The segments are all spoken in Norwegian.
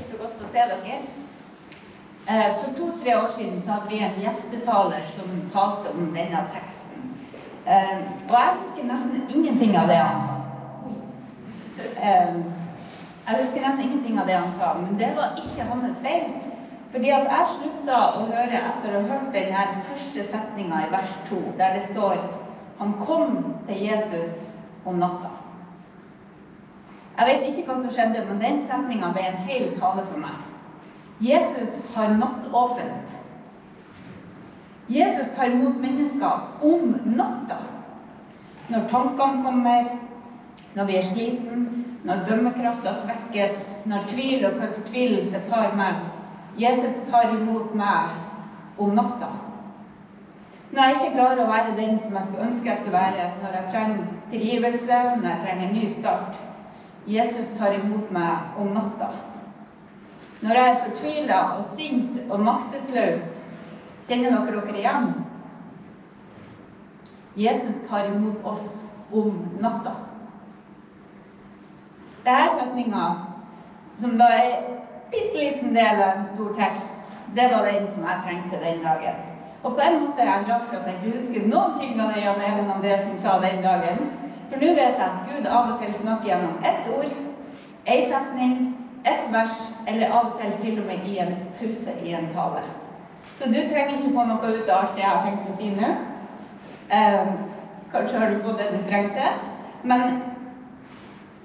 så godt å se dere. Eh, for to-tre år siden så hadde vi en gjestetaler som talte om denne teksten. Eh, og jeg husker nesten ingenting av det han sa. Eh, jeg husker nesten ingenting av det han sa, men det var ikke hans feil. Fordi at jeg slutta å høre etter å ha hørt den første setninga i vers 2, der det står Han kom til Jesus om natta. Jeg vet ikke hva som skjedde, men den setninga ble en hel tale for meg. Jesus har nattåpent. Jesus tar imot mennesker om natta. Når tankene kommer, når vi er sliten, når dømmekrafta svekkes, når tvil og fortvilelse tar meg. Jesus tar imot meg om natta. Når jeg ikke klarer å være den som jeg skulle ønske jeg skulle være, når jeg trenger tilgivelse, når jeg trenger en ny start. Jesus tar imot meg om natta. Når jeg er fortvila og sint og maktesløs, kjenner dere dere igjen? Jesus tar imot oss om natta. Denne setninga, som da er en bitte liten del av en stor tekst, det var den som jeg trengte den dagen. Og på en måte er jeg glad for at jeg ikke husker noen ting av det Jan Even Andresen sa den dagen. For nå vet jeg at Gud av og til snakker gjennom ett ord, ei setning, ett vers, eller av og til til og med i en pause i en tale. Så du trenger ikke få noe ut av alt det jeg har tenkt å si nå. Eh, kanskje har du fått det du trengte. Men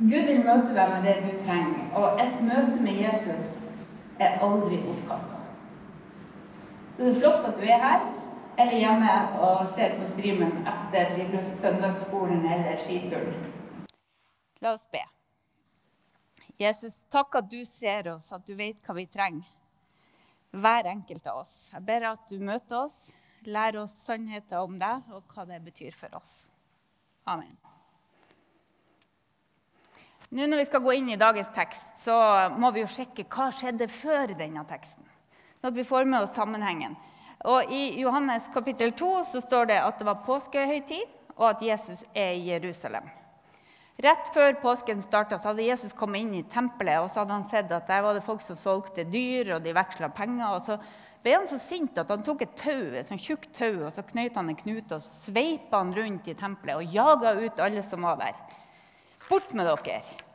Gud vil møte deg med det du trenger, og et møte med Jesus er aldri bortkasta. Så det er flott at du er her, eller hjemme og ser på streamen etter søndagsskolen eller skituren. La oss be. Jesus, takk at du ser oss, at du vet hva vi trenger. Hver enkelt av oss. Jeg ber at du møter oss, lærer oss sannheter om deg og hva det betyr for oss. Amen. Nå når vi skal gå inn i dagens tekst, så må vi jo sjekke hva skjedde før denne teksten. Sånn at vi får med oss sammenhengen. Og I Johannes kapittel 2 så står det at det var påskehøytid, og at Jesus er i Jerusalem. Rett før påsken starta, hadde Jesus kommet inn i tempelet og så hadde han sett at der var det folk som solgte dyr, og de veksla penger. og Så ble han så sint at han tok et tau, et sånt tjukt tau og så knøt han en knute og sveipa han rundt i tempelet og jaga ut alle som var der. Bort med dere!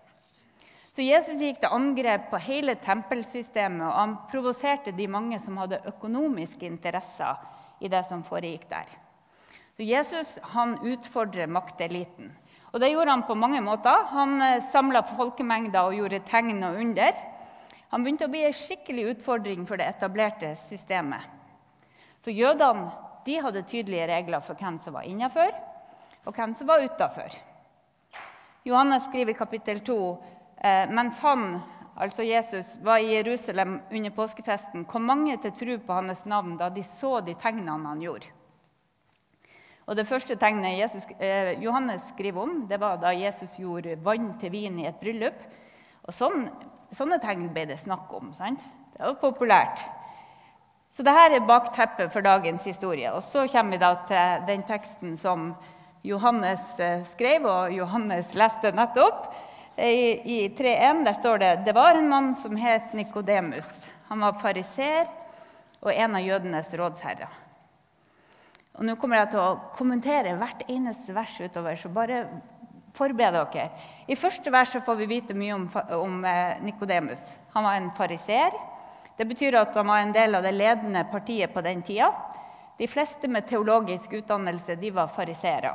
Så Jesus gikk til angrep på hele tempelsystemet, og han provoserte de mange som hadde økonomiske interesser i det som foregikk der. Så Jesus han utfordrer makteliten. Og det gjorde han på mange måter. Han eh, samla folkemengder og gjorde tegn og under. Han begynte å bli en skikkelig utfordring for det etablerte systemet. For jødene de hadde tydelige regler for hvem som var innafor, og hvem som var utafor. Johannes skriver i kapittel 2 eh, mens han, altså Jesus, var i Jerusalem under påskefesten, kom mange til tro på hans navn da de så de tegnene han gjorde. Og Det første tegnet Jesus, eh, Johannes skriver om, det var da Jesus gjorde vann til vin i et bryllup. Og sånn, Sånne tegn ble det snakk om. sant? Det var populært. Så dette er bakteppet for dagens historie. Og Så kommer vi da til den teksten som Johannes eh, skrev, og Johannes leste nettopp. I, i 3.1 der står det det var en mann som het Nikodemus. Han var fariser og en av jødenes rådsherrer. Og Nå kommer jeg til å kommentere hvert eneste vers utover, så bare forbered dere. I første vers får vi vite mye om, om eh, Nikodemus. Han var en fariser. Det betyr at han var en del av det ledende partiet på den tida. De fleste med teologisk utdannelse de var fariseere.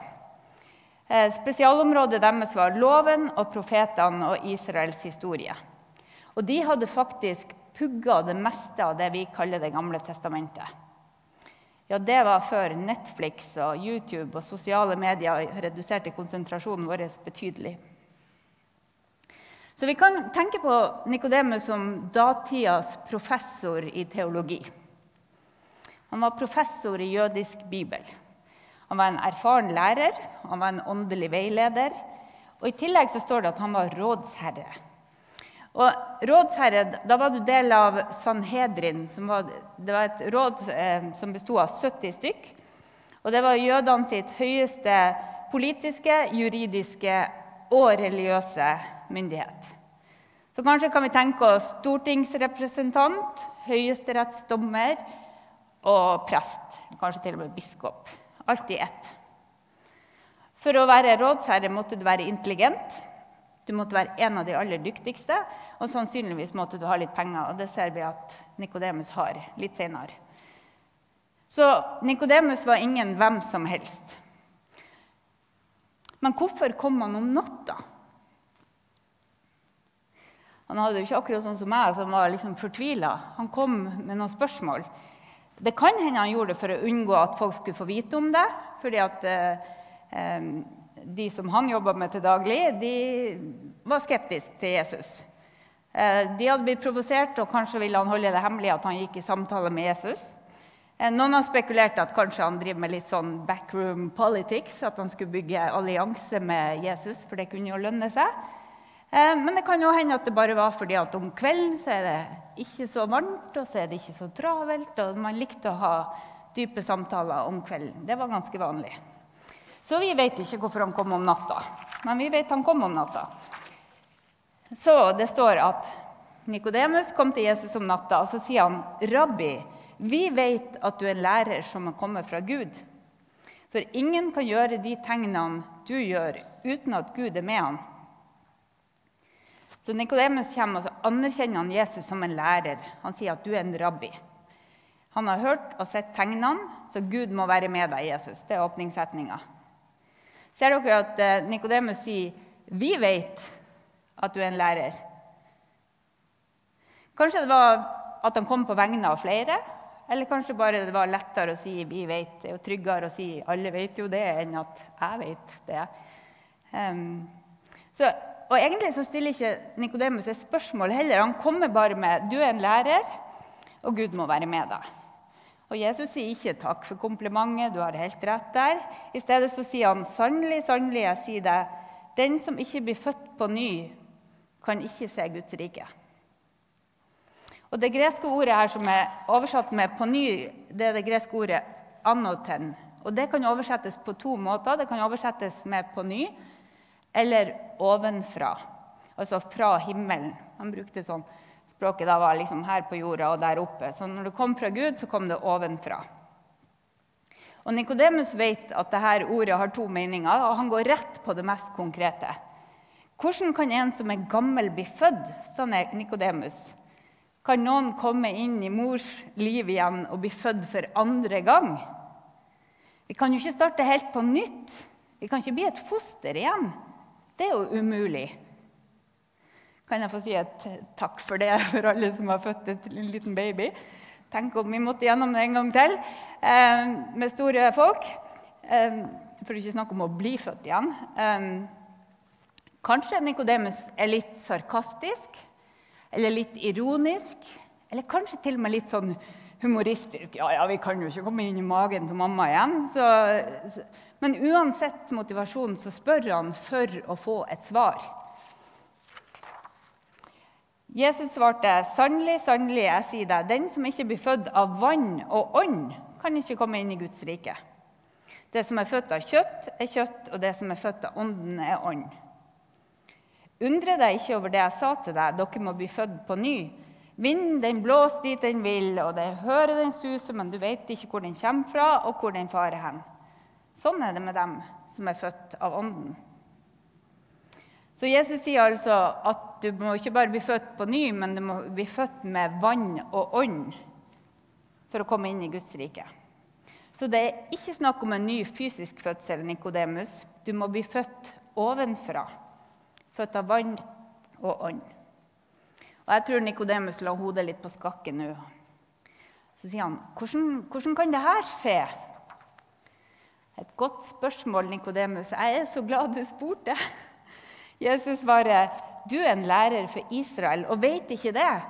Eh, spesialområdet deres var loven og profetene og Israels historie. Og de hadde faktisk pugga det meste av det vi kaller Det gamle testamentet. Ja, Det var før Netflix og YouTube og sosiale medier reduserte konsentrasjonen vår betydelig. Så vi kan tenke på Nikodemus som datidas professor i teologi. Han var professor i jødisk bibel. Han var en erfaren lærer, han var en åndelig veileder. Og I tillegg så står det at han var rådsherre. Og rådsherre, Da var du del av Sanhedrin. Som var, det var et råd eh, som bestod av 70 stykk. Og Det var jødene sitt høyeste politiske, juridiske og religiøse myndighet. Så kanskje kan vi tenke oss stortingsrepresentant, høyesterettsdommer og prest. Kanskje til og med biskop. Alt i ett. For å være rådsherre måtte du være intelligent. Du måtte være en av de aller dyktigste, og sannsynligvis måtte du ha litt penger. og Det ser vi at Nikodemus har litt senere. Så Nikodemus var ingen hvem som helst. Men hvorfor kom han om natta? Han hadde jo ikke akkurat sånn som meg, som var liksom fortvila. Han kom med noen spørsmål. Det kan hende han gjorde det for å unngå at folk skulle få vite om det. fordi at eh, eh de som han jobba med til daglig, de var skeptiske til Jesus. Eh, de hadde blitt provosert, og kanskje ville han holde det hemmelig at han gikk i samtale med Jesus. Eh, noen har spekulert at kanskje han driver med litt sånn backroom politics. At han skulle bygge allianse med Jesus, for det kunne jo lønne seg. Eh, men det kan jo hende at det bare var fordi at om kvelden så er det ikke så varmt, og så er det ikke så travelt, og man likte å ha dype samtaler om kvelden. Det var ganske vanlig. Så vi vet ikke hvorfor han kom om natta, men vi vet han kom om natta. Så det står at Nikodemus kom til Jesus om natta, og så sier han, 'Rabbi, vi vet at du er lærer som har kommet fra Gud.' For ingen kan gjøre de tegnene du gjør, uten at Gud er med han. Så Nikodemus kommer og anerkjenner han Jesus som en lærer. Han sier at du er en rabbi. Han har hørt og sett tegnene, så Gud må være med deg, Jesus. Det er åpningssetninga. Ser dere at eh, Nikodemus sier, 'Vi vet at du er en lærer'? Kanskje det var at han kom på vegne av flere? Eller kanskje bare det var lettere å si 'vi vet'. Det jo tryggere å si 'alle vet jo det', enn at 'jeg vet det'. Um, så og Egentlig så stiller ikke Nikodemus et spørsmål heller. Han kommer bare med 'Du er en lærer, og Gud må være med deg'. Og Jesus sier ikke 'takk for komplimentet, du har helt rett der'. I stedet så sier han 'sannelig, sannelig, jeg sier deg', den som ikke blir født på ny, kan ikke se Guds rike'. Og Det greske ordet her som er oversatt med 'på ny', det er det greske ordet 'anoten'. Og Det kan oversettes på to måter. Det kan oversettes med 'på ny' eller ovenfra. Altså fra himmelen. Han brukte sånn språket da var liksom her på jorda og der oppe. Så når det kom fra Gud, så kom det ovenfra. Og Nikodemus vet at dette ordet har to meninger, og han går rett på det mest konkrete. Hvordan kan en som er gammel, bli født? sa Nikodemus. Kan noen komme inn i mors liv igjen og bli født for andre gang? Vi kan jo ikke starte helt på nytt. Vi kan ikke bli et foster igjen. Det er jo umulig. Kan jeg få si et takk for det for alle som har født en liten baby? Tenk om vi måtte gjennom det en gang til eh, med store folk. Eh, for ikke snakke om å bli født igjen. Eh, kanskje Nikodemus er litt sarkastisk eller litt ironisk. Eller kanskje til og med litt sånn humoristisk. Ja, ja, vi kan jo ikke komme inn i magen til mamma igjen. Så, men uansett motivasjon så spør han for å få et svar. Jesus svarte, 'Sannelig, sannelig, jeg sier deg, den som ikke blir født av vann og ånd, kan ikke komme inn i Guds rike.' Det som er født av kjøtt, er kjøtt, og det som er født av ånden, er ånd. Undre deg ikke over det jeg sa til deg, dere må bli født på ny. Vinden den blåser dit den vil, og det hører den suser, men du vet ikke hvor den kommer fra, og hvor den farer hen. Sånn er det med dem som er født av Ånden. Så Jesus sier altså at du må ikke bare bli født på ny, men du må bli født med vann og ånd for å komme inn i Guds rike. Så det er ikke snakk om en ny fysisk fødsel, Nikodemus. Du må bli født ovenfra. Født av vann og ånd. Og Jeg tror Nikodemus la hodet litt på skakke nå. Så sier han, hvordan, hvordan kan det her skje? Et godt spørsmål, Nikodemus. Jeg er så glad du spurte. Jesus svarer, 'Du er en lærer for Israel og vet ikke det.'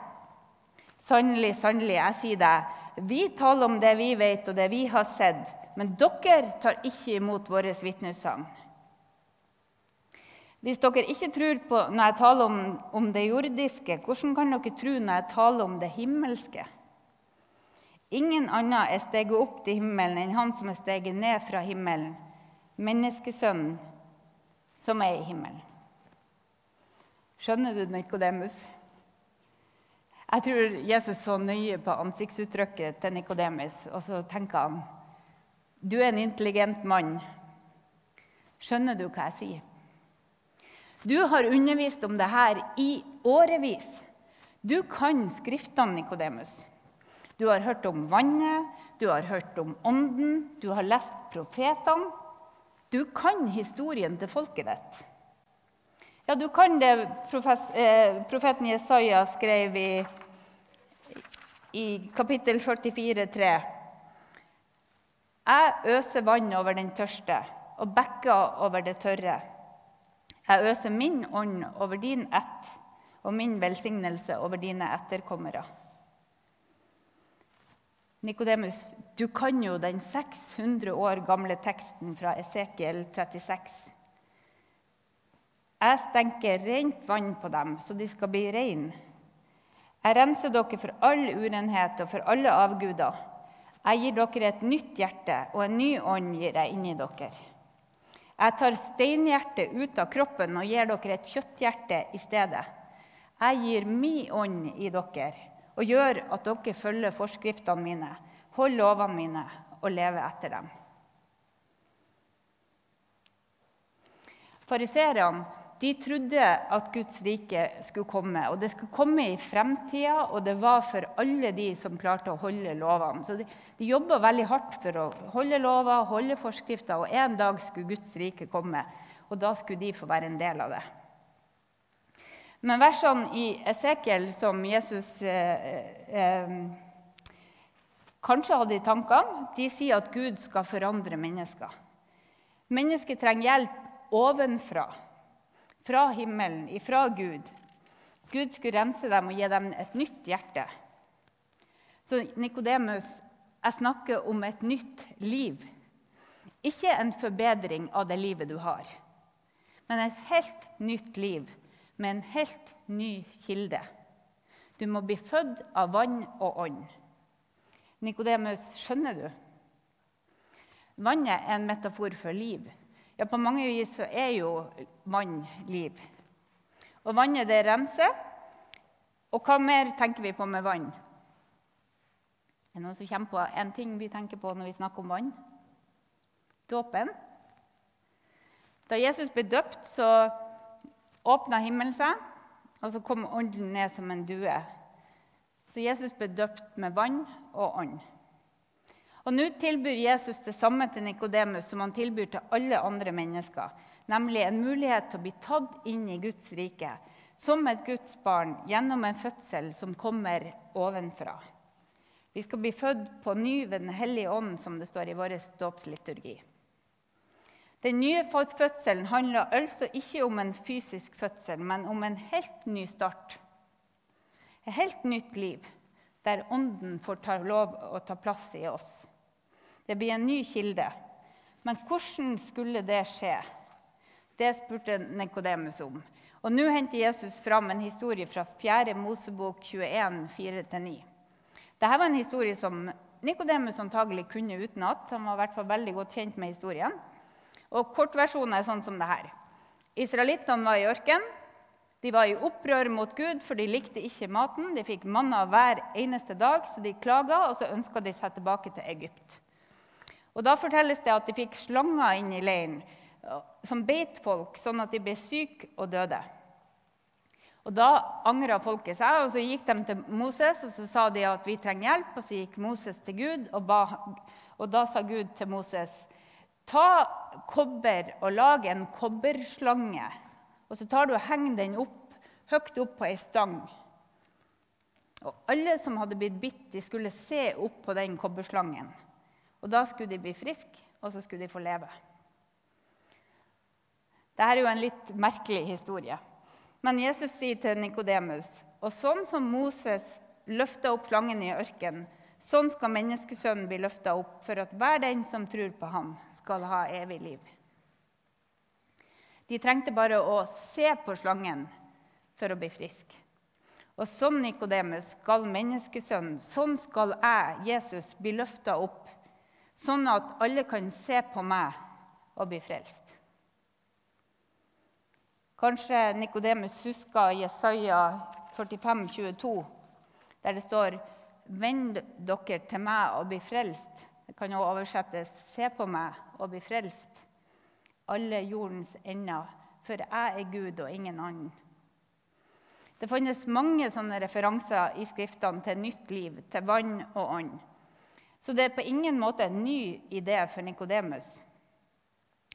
Sannelig, sannelig, jeg sier deg, vi taler om det vi vet og det vi har sett, men dere tar ikke imot vårt vitnesagn. Hvis dere ikke tror på når jeg taler om, om det jordiske, hvordan kan dere tro når jeg taler om det himmelske? Ingen annen er steget opp til himmelen enn han som er steget ned fra himmelen, menneskesønnen som er i himmelen. Skjønner du, Nikodemus? Jeg tror Jesus så nøye på ansiktsuttrykket til Nikodemus, og så tenker han Du er en intelligent mann. Skjønner du hva jeg sier? Du har undervist om det her i årevis. Du kan Skriftene, Nikodemus. Du har hørt om vannet, du har hørt om Ånden, du har lest profetene. Du kan historien til folket ditt. Ja, du kan det eh, profeten Jesaja skrev i, i kapittel 44, 3. Jeg øser vann over den tørste og bekker over det tørre. Jeg øser min ånd over din ett og min velsignelse over dine etterkommere. Nikodemus, du kan jo den 600 år gamle teksten fra Esekiel 36. Jeg stenker rent vann på dem, så de skal bli reine. Jeg renser dere for all urenhet og for alle avguder. Jeg gir dere et nytt hjerte, og en ny ånd gir jeg inni dere. Jeg tar steinhjertet ut av kroppen og gir dere et kjøtthjerte i stedet. Jeg gir min ånd i dere og gjør at dere følger forskriftene mine, holder lovene mine og lever etter dem. Fariseerne de trodde at Guds rike skulle komme. Og det skulle komme i fremtida, og det var for alle de som klarte å holde lovene. Så de, de jobba veldig hardt for å holde lover, holde forskrifter, og en dag skulle Guds rike komme. Og da skulle de få være en del av det. Men versene i Esekiel som Jesus eh, eh, kanskje hadde i tankene, de sier at Gud skal forandre mennesker. Mennesket trenger hjelp ovenfra fra himmelen, ifra Gud. Gud skulle rense dem og gi dem et nytt hjerte. Så Nikodemus, jeg snakker om et nytt liv. Ikke en forbedring av det livet du har, men et helt nytt liv med en helt ny kilde. Du må bli født av vann og ånd. Nikodemus, skjønner du? Vannet er en metafor for liv. Ja, på mange vis så er jo vann liv. Og vannet, det renser. Og hva mer tenker vi på med vann? Er det noen som kommer på en ting vi tenker på når vi snakker om vann? Dåpen. Da Jesus ble døpt, så åpna himmelen seg, og så kom ånden ned som en due. Så Jesus ble døpt med vann og ånd. Og Nå tilbyr Jesus det samme til Nikodemus som han tilbyr til alle andre mennesker, nemlig en mulighet til å bli tatt inn i Guds rike som et Guds barn gjennom en fødsel som kommer ovenfra. Vi skal bli født på ny ved Den hellige ånd, som det står i vår dåpsliturgi. Den nye fødselen handler altså ikke om en fysisk fødsel, men om en helt ny start. Et helt nytt liv der Ånden får ta lov å ta plass i oss. Det blir en ny kilde. Men hvordan skulle det skje? Det spurte Nikodemus om. Og Nå henter Jesus fram en historie fra 4. Mosebok 21, 4-9. Dette var en historie som Nikodemus antagelig kunne utenat. Han var i hvert fall veldig godt kjent med historien. Og Kortversjonen er sånn som det her. Israelittene var i ørken. De var i opprør mot Gud, for de likte ikke maten. De fikk manna hver eneste dag, så de klaga, og så ønska de seg tilbake til Egypt. Og Da fortelles det at de fikk slanger inn i leiren som beit folk, sånn at de ble syke og døde. Og Da angra folket seg, og så gikk de til Moses og så sa de at vi trenger hjelp. Og Så gikk Moses til Gud, og, ba, og da sa Gud til Moses Ta kobber og lag en kobberslange. Og så tar du og henger den opp, høyt opp på ei stang. Og Alle som hadde blitt bitt, de skulle se opp på den kobberslangen. Og da skulle de bli friske, og så skulle de få leve. Dette er jo en litt merkelig historie. Men Jesus sier til Nikodemus og sånn som Moses løfta opp slangen i ørkenen, sånn skal menneskesønnen bli løfta opp, for at hver den som tror på ham, skal ha evig liv. De trengte bare å se på slangen for å bli frisk. Og sånn, Nikodemus, skal menneskesønnen, sånn skal jeg, Jesus, bli løfta opp sånn at alle kan se på meg og bli frelst. Kanskje Nikodemus husker Jesaja 45, 22. der det står Vend dere til meg og bli frelst. Det kan også oversettes Se på meg og bli frelst, alle jordens ender, for jeg er Gud og ingen annen. Det fantes mange sånne referanser i skriftene til nytt liv, til vann og ånd. Så det er på ingen måte en ny idé for Nikodemus.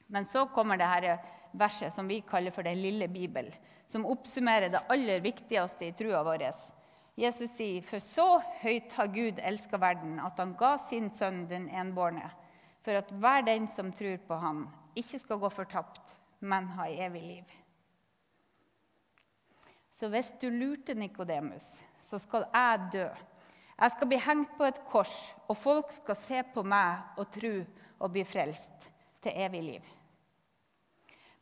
Men så kommer det her verset som vi kaller for Den lille bibel, som oppsummerer det aller viktigste i trua vår. Jesus sier, 'For så høyt har Gud elska verden, at han ga sin sønn den enbårne', for at hver den som tror på ham, ikke skal gå fortapt, men ha evig liv. Så hvis du lurte Nikodemus, så skal jeg dø. Jeg skal bli hengt på et kors, og folk skal se på meg og tro og bli frelst til evig liv.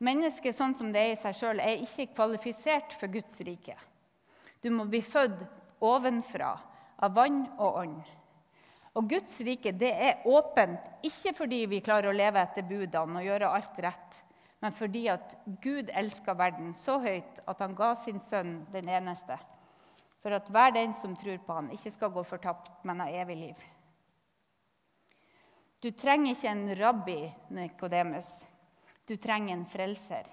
Mennesket sånn som det er i seg sjøl, er ikke kvalifisert for Guds rike. Du må bli født ovenfra, av vann og ånd. Og Guds rike det er åpent, ikke fordi vi klarer å leve etter budene og gjøre alt rett, men fordi at Gud elsker verden så høyt at han ga sin sønn den eneste, for at hver den som tror på han ikke skal gå fortapt, men ha evig liv. Du trenger ikke en rabbi, Nikodemus. Du trenger en frelser.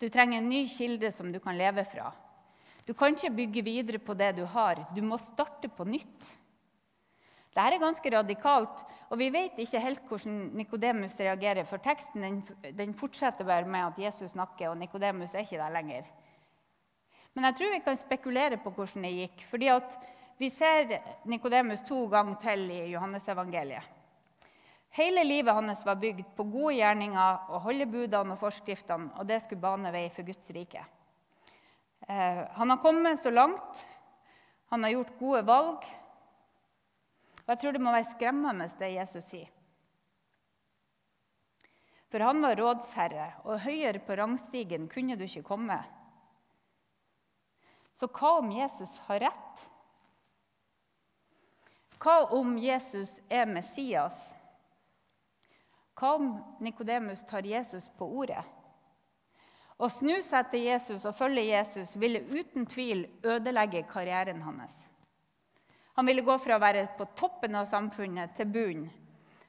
Du trenger en ny kilde som du kan leve fra. Du kan ikke bygge videre på det du har. Du må starte på nytt. Dette er ganske radikalt, og vi vet ikke helt hvordan Nikodemus reagerer. For teksten den, den fortsetter bare med at Jesus snakker, og Nikodemus er ikke der lenger. Men jeg tror vi kan spekulere på hvordan det gikk. fordi vi ser Nikodemus to ganger til i Johannesevangeliet. Hele livet hans var bygd på gode gjerninger og holde budene og forskriftene, og det skulle bane vei for Guds rike. Eh, han har kommet så langt, han har gjort gode valg. Og jeg tror det må være skremmende, det Jesus sier. For han var rådsherre, og høyere på rangstigen kunne du ikke komme. Så hva om Jesus har rett? Hva om Jesus er Messias? Hva om Nikodemus tar Jesus på ordet? Å snu seg til Jesus og følge Jesus ville uten tvil ødelegge karrieren hans. Han ville gå fra å være på toppen av samfunnet til bunnen.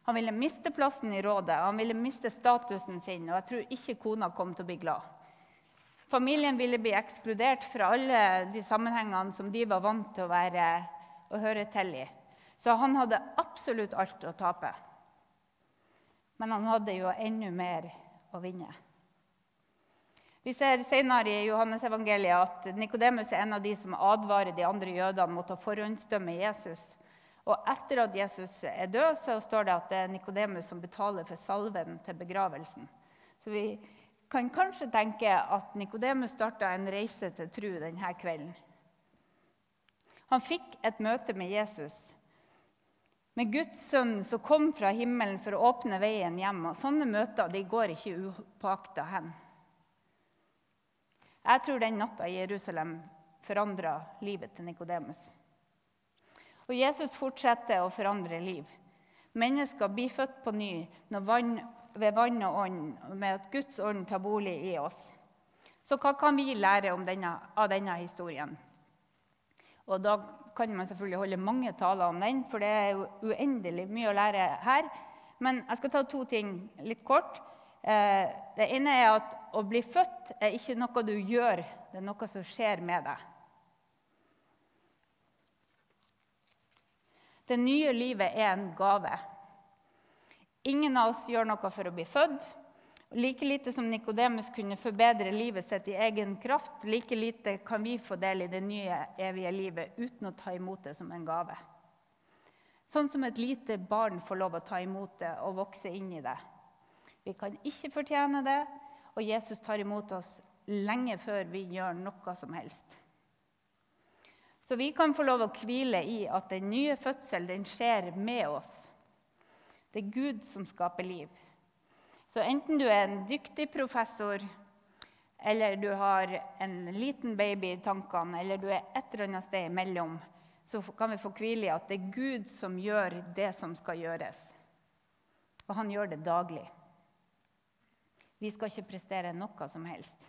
Han ville miste plassen i rådet, han ville miste statusen sin, og jeg tror ikke kona kom til å bli glad. Familien ville bli ekskludert fra alle de sammenhengene som de var vant til å, være, å høre til i. Så han hadde absolutt alt å tape. Men han hadde jo enda mer å vinne. Vi ser senere i Johannes evangeliet at Nikodemus er en av de som advarer de andre jødene mot å forhåndsdømme Jesus. Og etter at Jesus er død, så står det at det er Nikodemus som betaler for salven til begravelsen. Så vi kan kanskje tenke at Nikodemus starta en reise til tro denne kvelden. Han fikk et møte med Jesus, med Guds sønn som kom fra himmelen for å åpne veien hjem. Og sånne møter går ikke upåakta hen. Jeg tror den natta i Jerusalem forandra livet til Nikodemus. Og Jesus fortsetter å forandre liv. Mennesker blir født på ny når vann, ved vann og ånd, med at Guds ånd tar bolig i oss. Så hva kan vi lære denne, av denne historien? Og da kan man selvfølgelig holde mange taler om den, for det er jo uendelig mye å lære her. Men jeg skal ta to ting litt kort. Eh, det ene er at å bli født er ikke noe du gjør, det er noe som skjer med deg. Det nye livet er en gave. Ingen av oss gjør noe for å bli født. Like lite som Nikodemus kunne forbedre livet sitt i egen kraft, like lite kan vi få del i det nye, evige livet uten å ta imot det som en gave. Sånn som et lite barn får lov å ta imot det og vokse inn i det. Vi kan ikke fortjene det, og Jesus tar imot oss lenge før vi gjør noe som helst. Så vi kan få lov å hvile i at den nye fødselen skjer med oss. Det er Gud som skaper liv. Så enten du er en dyktig professor, eller du har en liten baby i tankene, eller du er et eller annet sted imellom, så kan vi få hvile i at det er Gud som gjør det som skal gjøres. Og han gjør det daglig. Vi skal ikke prestere noe som helst.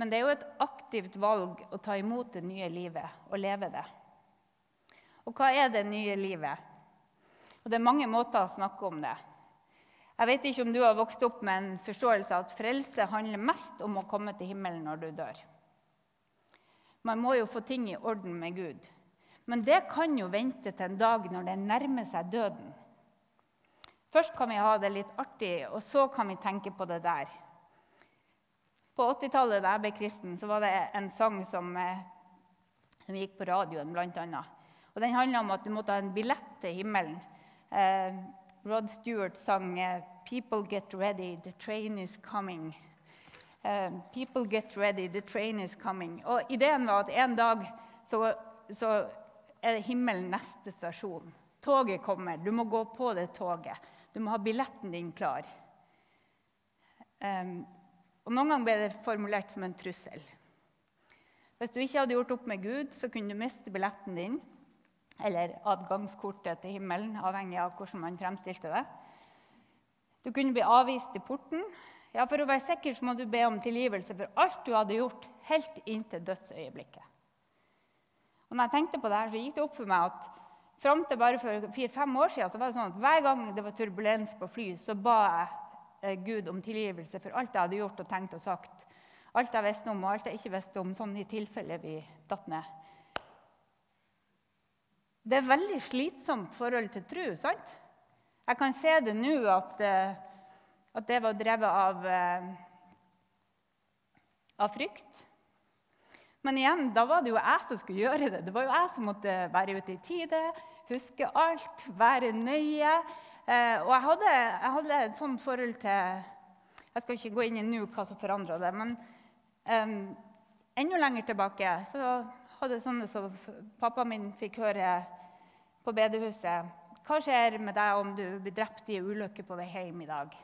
Men det er jo et aktivt valg å ta imot det nye livet og leve det. Og hva er det nye livet? Og Det er mange måter å snakke om det. Jeg vet ikke om du har vokst opp med en forståelse av at frelse handler mest om å komme til himmelen når du dør. Man må jo få ting i orden med Gud. Men det kan jo vente til en dag når det nærmer seg døden. Først kan vi ha det litt artig, og så kan vi tenke på det der. På 80-tallet da jeg ble kristen, så var det en sang som, eh, som gikk på radioen, bl.a. Den handla om at du måtte ha en billett til himmelen. Eh, Rod Stewart sang eh, 'People get ready, the train is coming'. Uh, 'People get ready, the train is coming'. Og Ideen var at en dag så, så er himmelen neste stasjon. Toget kommer. Du må gå på det toget. Du må ha billetten din klar. Um, og Noen ganger ble det formulert som en trussel. Hvis du ikke hadde gjort opp med Gud, så kunne du miste billetten din eller adgangskortet til himmelen, avhengig av hvordan man fremstilte det. Du kunne bli avvist i porten. Ja, For å være sikker så må du be om tilgivelse for alt du hadde gjort, helt inntil dødsøyeblikket. Og når jeg tenkte på det her, så gikk det opp for meg at fram til bare for fire-fem år siden så var det sånn at hver gang det var turbulens på fly, så ba jeg eh, Gud om tilgivelse for alt jeg hadde gjort og tenkt og sagt. Alt jeg visste om og alt jeg ikke visste om, sånn i tilfelle vi datt ned. Det er veldig slitsomt forhold til tro. sant? Jeg kan se det nå at, eh, at det var drevet av, eh, av frykt. Men igjen, da var det jo jeg som skulle gjøre det. Det var jo jeg som måtte være ute i tide, huske alt, være nøye. Eh, og jeg hadde, jeg hadde et sånt forhold til Jeg skal ikke gå inn i nå hva som forandra det. Men um, enda lenger tilbake så hadde sånne som pappa min fikk høre på bedehuset. Hva skjer med deg om du blir drept i en ulykke på vei hjem i dag?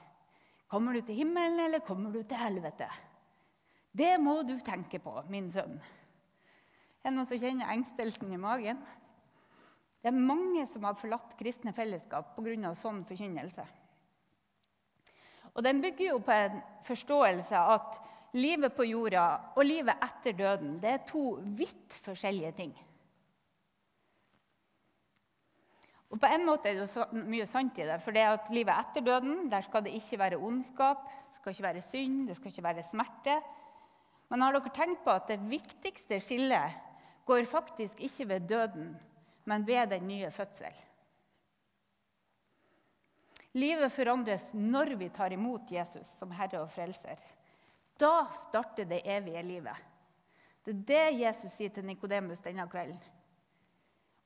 Kommer du til himmelen, eller kommer du til helvete? Det må du tenke på, min sønn. Er det noen som kjenner engstelsen i magen? Det er mange som har forlatt kristne fellesskap pga. sånn forkynnelse. Og Den bygger jo på en forståelse at livet på jorda og livet etter døden det er to vidt forskjellige ting. Og På en måte er det så mye sant i det. For det at livet etter døden der skal det ikke være ondskap, det skal ikke være synd, det skal ikke være smerte. Men har dere tenkt på at det viktigste skillet går faktisk ikke ved døden, men ved den nye fødsel? Livet forandres når vi tar imot Jesus som Herre og Frelser. Da starter det evige livet. Det er det Jesus sier til Nikodemus denne kvelden.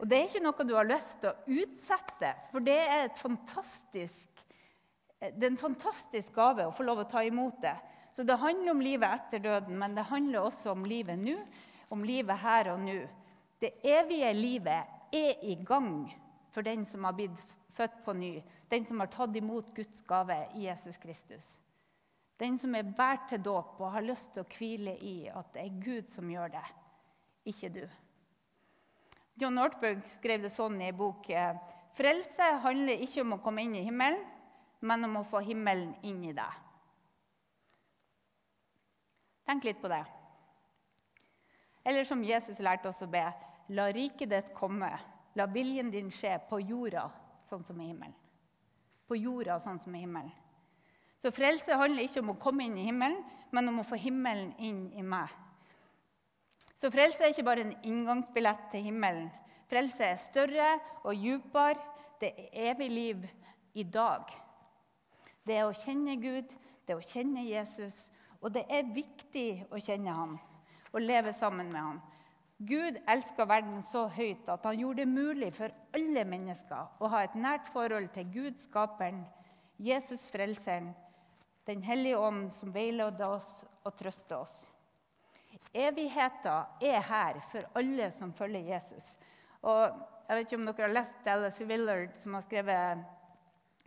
Og det er ikke noe du har lyst til å utsette, for det er, det er en fantastisk gave å få lov å ta imot det. Så det handler om livet etter døden, men det handler også om livet nå, om livet her og nå. Det evige livet er i gang for den som har blitt født på ny, den som har tatt imot Guds gave i Jesus Kristus. Den som er båret til dåp og har lyst til å hvile i at det er Gud som gjør det, ikke du. John Northberg skrev det sånn i bok Frelse handler ikke om å komme inn i himmelen, men om å få himmelen inn i deg. Tenk litt på det. Eller som Jesus lærte oss å be La riket ditt komme, la viljen din skje på jorda sånn som i himmelen. På jorda sånn som i himmelen. Så frelse handler ikke om å komme inn i himmelen, men om å få himmelen inn i meg. Så frelse er ikke bare en inngangsbillett til himmelen. Frelse er større og djupere. Det er evig liv i dag. Det er å kjenne Gud, det er å kjenne Jesus. Og det er viktig å kjenne ham og leve sammen med ham. Gud elska verden så høyt at han gjorde det mulig for alle mennesker å ha et nært forhold til Gud, skaperen, Jesus frelseren, Den hellige ånd, som veileder oss og trøster oss. Evigheten er her for alle som følger Jesus. Og jeg vet ikke om dere har lest Alice Willard, som har skrevet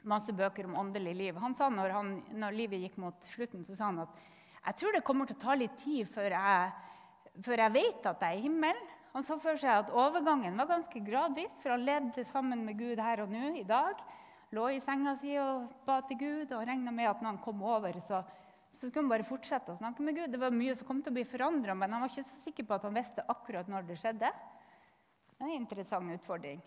masse bøker om åndelig liv. Han sa når, han, når livet gikk mot slutten, så sa han at jeg tror det kommer til å ta litt tid før jeg, før jeg vet at jeg er i himmelen. Han så for seg at overgangen var ganske gradvis, for han levde sammen med Gud her og nå i dag. Lå i senga si og ba til Gud og regna med at når han kom over, så, så skulle han bare fortsette å snakke med Gud. Det var mye som kom til å bli forandra, men han var ikke så sikker på at han visste akkurat når det skjedde. Det er en interessant utfordring.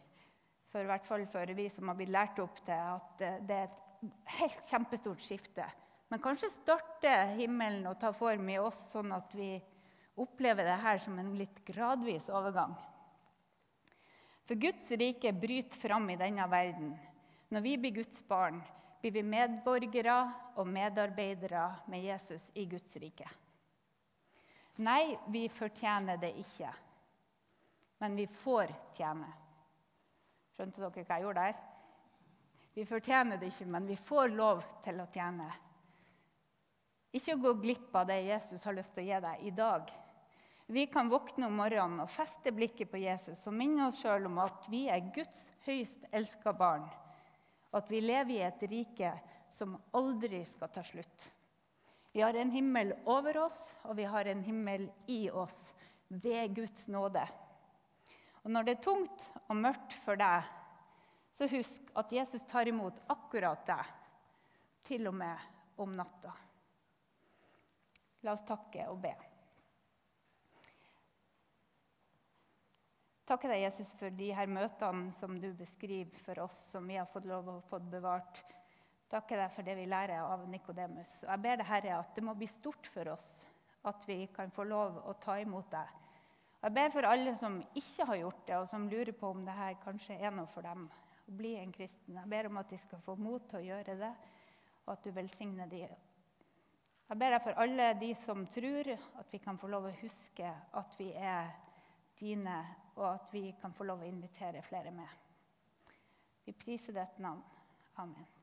For hvert fall for vi som har blitt lært opp til at det er et helt kjempestort skifte. Men kanskje starter himmelen å ta form i oss, sånn at vi opplever det her som en litt gradvis overgang. For Guds rike bryter fram i denne verden. Når vi blir Guds barn, blir vi medborgere og medarbeidere med Jesus i Guds rike. Nei, vi fortjener det ikke, men vi får tjene. Skjønte dere hva jeg gjorde der? Vi fortjener det ikke, men vi får lov til å tjene. Ikke gå glipp av det Jesus har lyst til å gi deg i dag. Vi kan våkne om morgenen og feste blikket på Jesus og minne oss sjøl om at vi er Guds høyst elska barn og at vi lever i et rike som aldri skal ta slutt. Vi har en himmel over oss, og vi har en himmel i oss ved Guds nåde. Og Når det er tungt og mørkt for deg, så husk at Jesus tar imot akkurat deg, til og med om natta. La oss takke og be. Takke deg, Jesus, for de her møtene som du beskriver for oss, som vi har fått lov å få bevart. Takker deg for det vi lærer av Nikodemus. Jeg ber deg, Herre, at det må bli stort for oss at vi kan få lov å ta imot deg. Jeg ber for alle som ikke har gjort det, og som lurer på om det her kanskje er noe for dem. å bli en kristen. Jeg ber om at de skal få mot til å gjøre det, og at du velsigner dem. Jeg ber deg for alle de som tror, at vi kan få lov å huske at vi er dine og at vi kan få lov å invitere flere med. Vi priser ditt navn. Amen.